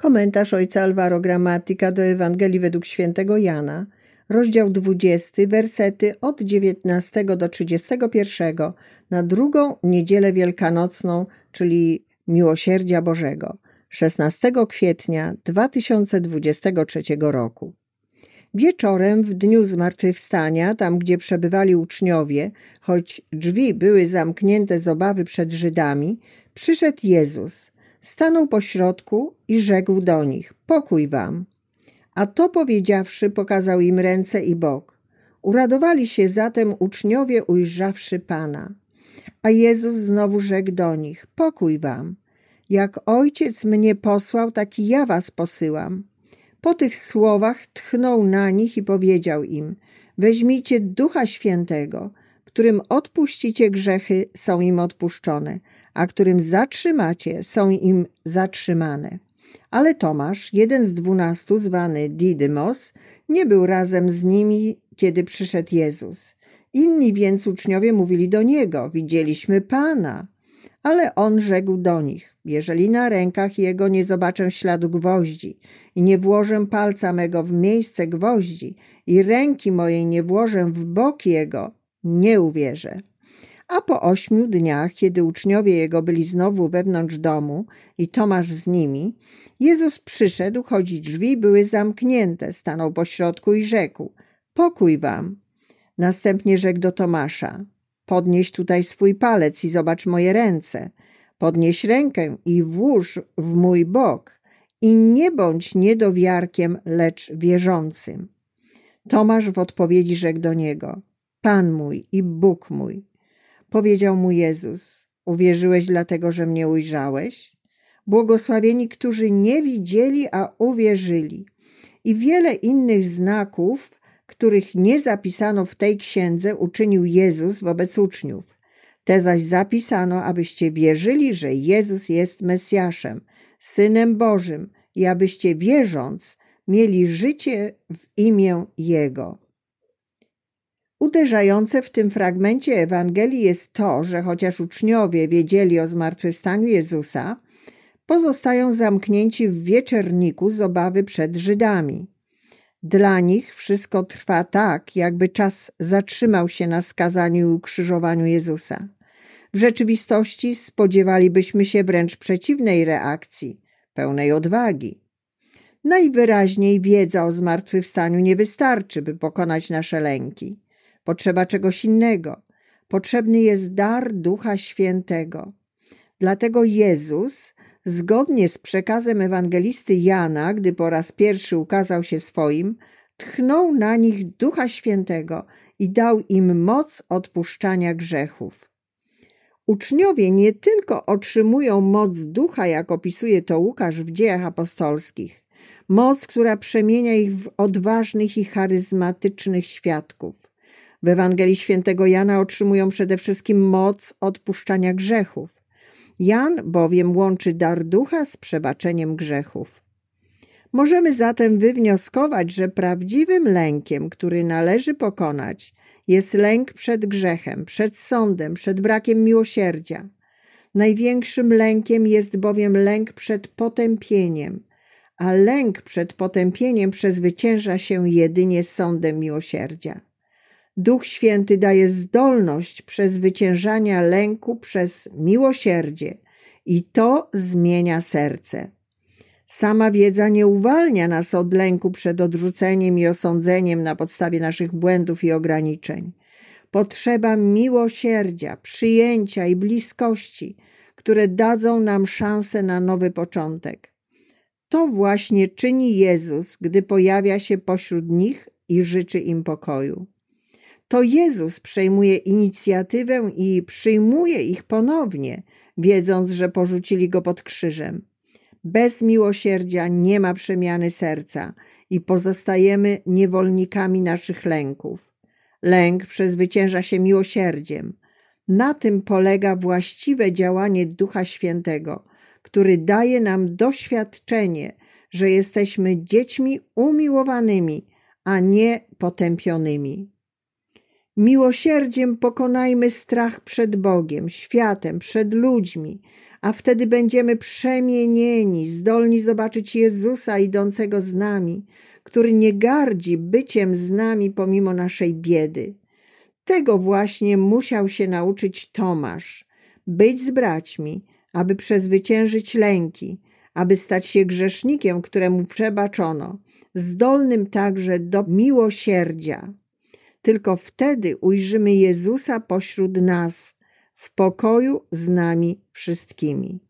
Komentarz ojca Alvaro Gramatika do Ewangelii według świętego Jana, rozdział 20, wersety od 19 do 31 na drugą niedzielę wielkanocną, czyli Miłosierdzia Bożego, 16 kwietnia 2023 roku. Wieczorem w dniu zmartwychwstania, tam gdzie przebywali uczniowie, choć drzwi były zamknięte z obawy przed Żydami, przyszedł Jezus – stanął pośrodku i rzekł do nich: Pokój wam. A to powiedziawszy, pokazał im ręce i bok. Uradowali się zatem uczniowie, ujrzawszy Pana. A Jezus znowu rzekł do nich: Pokój wam. Jak ojciec mnie posłał, tak i ja was posyłam. Po tych słowach tchnął na nich i powiedział im: Weźmijcie ducha świętego, którym odpuścicie grzechy, są im odpuszczone, a którym zatrzymacie, są im zatrzymane. Ale Tomasz, jeden z dwunastu, zwany Didymos, nie był razem z nimi, kiedy przyszedł Jezus. Inni więc uczniowie mówili do niego: Widzieliśmy Pana. Ale on rzekł do nich: Jeżeli na rękach jego nie zobaczę śladu gwoździ i nie włożę palca mego w miejsce gwoździ i ręki mojej nie włożę w bok jego, nie uwierzę. A po ośmiu dniach, kiedy uczniowie jego byli znowu wewnątrz domu i Tomasz z nimi, Jezus przyszedł, choć drzwi były zamknięte, stanął pośrodku i rzekł: Pokój wam. Następnie rzekł do Tomasza: Podnieś tutaj swój palec i zobacz moje ręce. Podnieś rękę i włóż w mój bok. I nie bądź niedowiarkiem, lecz wierzącym. Tomasz w odpowiedzi rzekł do niego: Pan mój i Bóg mój. Powiedział mu Jezus: Uwierzyłeś dlatego, że mnie ujrzałeś? Błogosławieni, którzy nie widzieli, a uwierzyli. I wiele innych znaków, których nie zapisano w tej księdze, uczynił Jezus wobec uczniów. Te zaś zapisano, abyście wierzyli, że Jezus jest Mesjaszem, Synem Bożym i abyście wierząc mieli życie w imię Jego. Uderzające w tym fragmencie Ewangelii jest to, że chociaż uczniowie wiedzieli o zmartwychwstaniu Jezusa, pozostają zamknięci w wieczerniku z obawy przed Żydami. Dla nich wszystko trwa tak, jakby czas zatrzymał się na skazaniu i ukrzyżowaniu Jezusa. W rzeczywistości spodziewalibyśmy się wręcz przeciwnej reakcji, pełnej odwagi. Najwyraźniej wiedza o zmartwychwstaniu nie wystarczy, by pokonać nasze lęki. Potrzeba czegoś innego. Potrzebny jest dar Ducha Świętego. Dlatego Jezus, zgodnie z przekazem ewangelisty Jana, gdy po raz pierwszy ukazał się swoim, tchnął na nich Ducha Świętego i dał im moc odpuszczania grzechów. Uczniowie nie tylko otrzymują moc ducha, jak opisuje to Łukasz w dziejach apostolskich, moc, która przemienia ich w odważnych i charyzmatycznych świadków. W Ewangelii Świętego Jana otrzymują przede wszystkim moc odpuszczania grzechów. Jan bowiem łączy dar ducha z przebaczeniem grzechów. Możemy zatem wywnioskować, że prawdziwym lękiem, który należy pokonać, jest lęk przed grzechem, przed sądem, przed brakiem miłosierdzia. Największym lękiem jest bowiem lęk przed potępieniem, a lęk przed potępieniem przezwycięża się jedynie sądem miłosierdzia. Duch Święty daje zdolność przezwyciężania lęku przez miłosierdzie i to zmienia serce. Sama wiedza nie uwalnia nas od lęku przed odrzuceniem i osądzeniem na podstawie naszych błędów i ograniczeń. Potrzeba miłosierdzia, przyjęcia i bliskości, które dadzą nam szansę na nowy początek. To właśnie czyni Jezus, gdy pojawia się pośród nich i życzy im pokoju. To Jezus przejmuje inicjatywę i przyjmuje ich ponownie, wiedząc, że porzucili go pod krzyżem. Bez miłosierdzia nie ma przemiany serca i pozostajemy niewolnikami naszych lęków. Lęk przezwycięża się miłosierdziem. Na tym polega właściwe działanie Ducha Świętego, który daje nam doświadczenie, że jesteśmy dziećmi umiłowanymi, a nie potępionymi. Miłosierdziem pokonajmy strach przed Bogiem, światem, przed ludźmi, a wtedy będziemy przemienieni, zdolni zobaczyć Jezusa idącego z nami, który nie gardzi byciem z nami pomimo naszej biedy. Tego właśnie musiał się nauczyć Tomasz być z braćmi, aby przezwyciężyć lęki, aby stać się grzesznikiem, któremu przebaczono, zdolnym także do miłosierdzia. Tylko wtedy ujrzymy Jezusa pośród nas, w pokoju z nami wszystkimi.